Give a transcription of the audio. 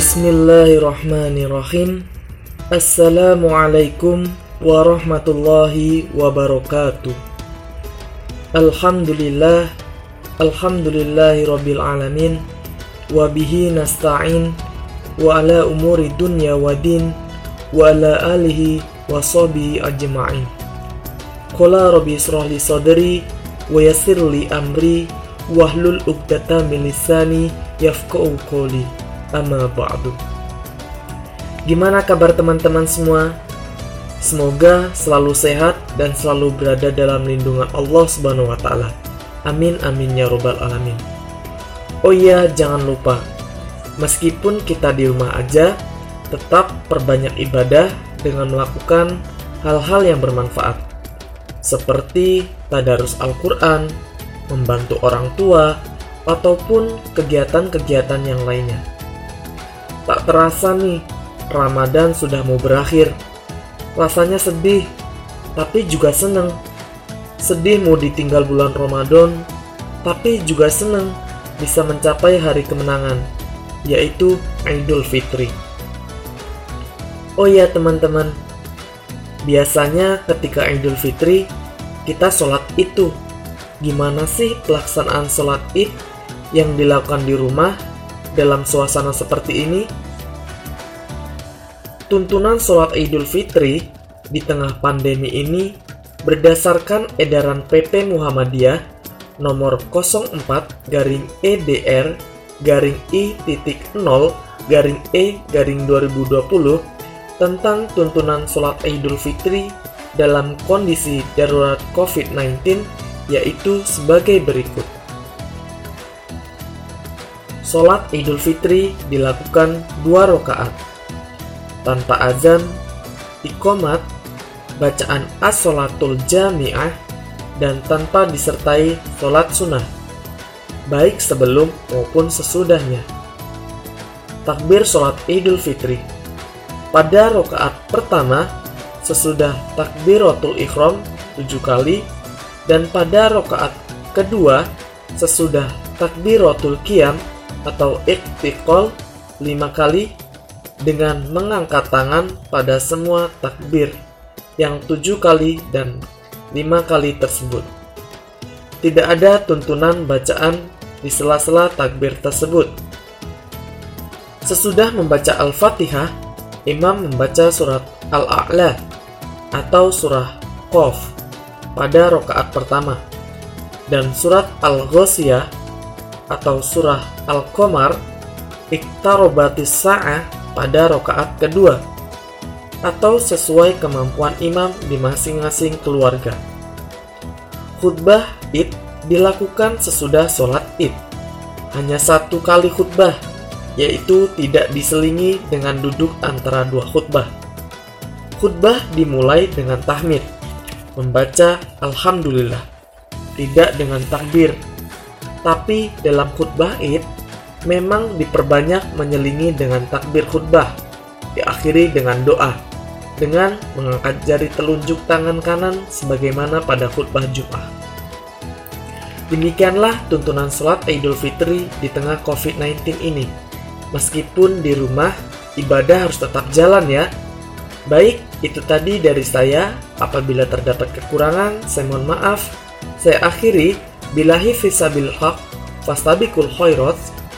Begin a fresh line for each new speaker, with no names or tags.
Bismillahirrahmanirrahim. Assalamualaikum warahmatullahi wabarakatuh. Alhamdulillah Alhamdulillahi rabbil alamin. Wabihi nasta'in. Wa ala umuri dunya wa din. Wa ala alihi wa sahbihi ajma'in. Qala rabbi israhli sadri Wa yassirli amri Wahlul uqdata min lisani Yafqa'u qawli Amma ba'du Gimana kabar teman-teman semua? Semoga selalu sehat dan selalu berada dalam lindungan Allah Subhanahu wa taala. Amin amin ya robbal alamin. Oh iya, jangan lupa. Meskipun kita di rumah aja, tetap perbanyak ibadah dengan melakukan hal-hal yang bermanfaat. Seperti tadarus Al-Qur'an, membantu orang tua, ataupun kegiatan-kegiatan yang lainnya. Tak terasa nih, Ramadan sudah mau berakhir. Rasanya sedih, tapi juga seneng. Sedih mau ditinggal bulan Ramadan, tapi juga seneng bisa mencapai hari kemenangan, yaitu Idul Fitri. Oh ya teman-teman, biasanya ketika Idul Fitri, kita sholat itu. Gimana sih pelaksanaan sholat id yang dilakukan di rumah dalam suasana seperti ini? Tuntunan sholat Idul Fitri di tengah pandemi ini berdasarkan edaran PP Muhammadiyah nomor 04 garing EDR garing I titik 0 garing E garing 2020 tentang tuntunan sholat Idul Fitri dalam kondisi darurat COVID-19 yaitu sebagai berikut. Sholat Idul Fitri dilakukan dua rakaat tanpa azan, ikomat, bacaan as-solatul jami'ah, dan tanpa disertai sholat sunnah, baik sebelum maupun sesudahnya. Takbir sholat idul fitri Pada rokaat pertama, sesudah takbiratul ikhram tujuh kali, dan pada rokaat kedua, sesudah takbiratul qiyam atau iktiqol lima kali dengan mengangkat tangan pada semua takbir yang tujuh kali dan lima kali tersebut. Tidak ada tuntunan bacaan di sela-sela takbir tersebut. Sesudah membaca Al-Fatihah, imam membaca surat Al-A'la atau surah Qaf pada rokaat pertama dan surat Al-Ghosiyah atau surah Al-Qamar Iktarobatis Sa'ah pada rokaat kedua atau sesuai kemampuan imam di masing-masing keluarga. Khutbah id dilakukan sesudah sholat id. Hanya satu kali khutbah, yaitu tidak diselingi dengan duduk antara dua khutbah. Khutbah dimulai dengan tahmid, membaca Alhamdulillah, tidak dengan takbir. Tapi dalam khutbah id, memang diperbanyak menyelingi dengan takbir khutbah, diakhiri dengan doa, dengan mengangkat jari telunjuk tangan kanan sebagaimana pada khutbah Jumat. Demikianlah tuntunan sholat Idul Fitri di tengah COVID-19 ini. Meskipun di rumah, ibadah harus tetap jalan ya. Baik, itu tadi dari saya. Apabila terdapat kekurangan, saya mohon maaf. Saya akhiri, bilahi fisabil haq, fastabikul khairat,